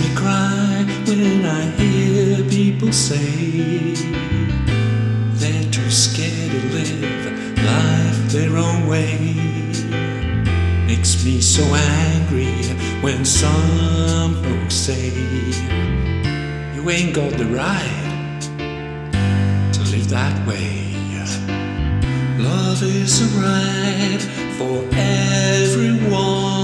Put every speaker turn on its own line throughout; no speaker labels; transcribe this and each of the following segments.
me cry when I hear people say they're too scared to live life their own way. Makes me so angry when some folks say you ain't got the right to live that way. Love is a right for everyone.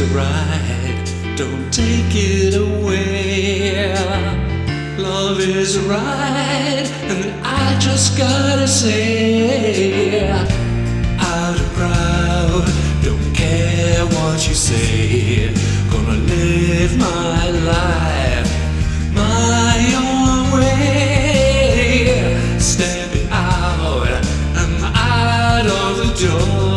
A right, don't take it away. Love is a right, and I just gotta say, out of crowd, don't care what you say. Gonna live my life my own way. Stepping out, I'm out of the door.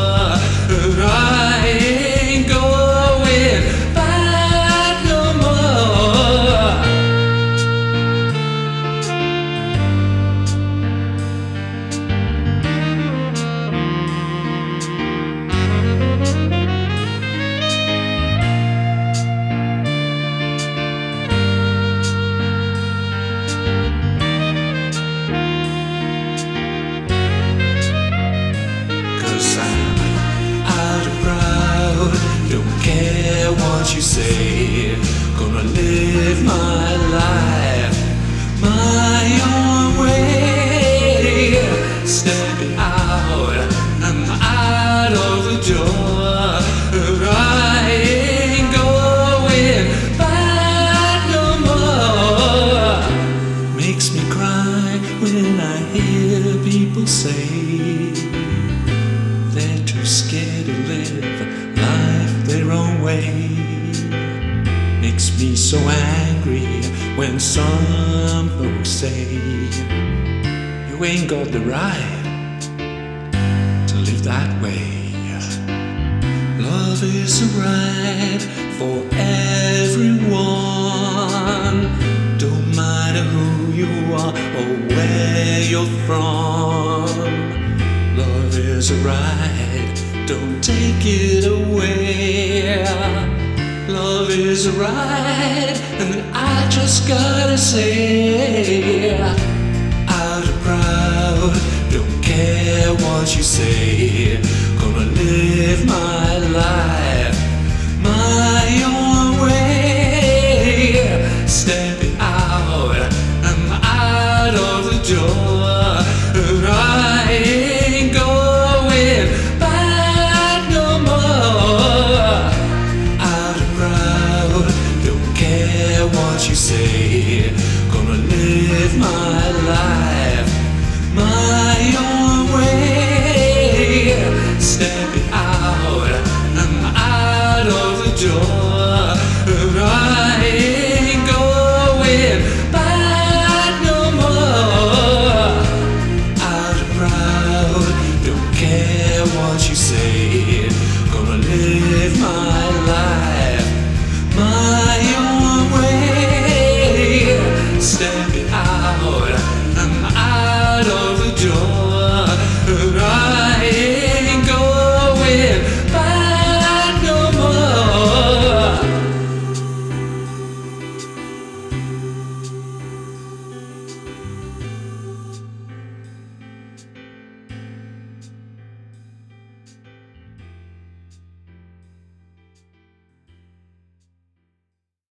Care what you say. Gonna live my life when some folks say you ain't got the right to live that way. Love is a right for everyone. Don't matter who you are or where you're from. Love is a right, don't take it away. Love is a right, and I just gotta say, of crowd, don't care what you say. Gonna live my life what you say. Gonna live my life my own way. Step it out, I'm out of the door. And I ain't going back no more. I'm proud, don't care what you say. Gonna live my life.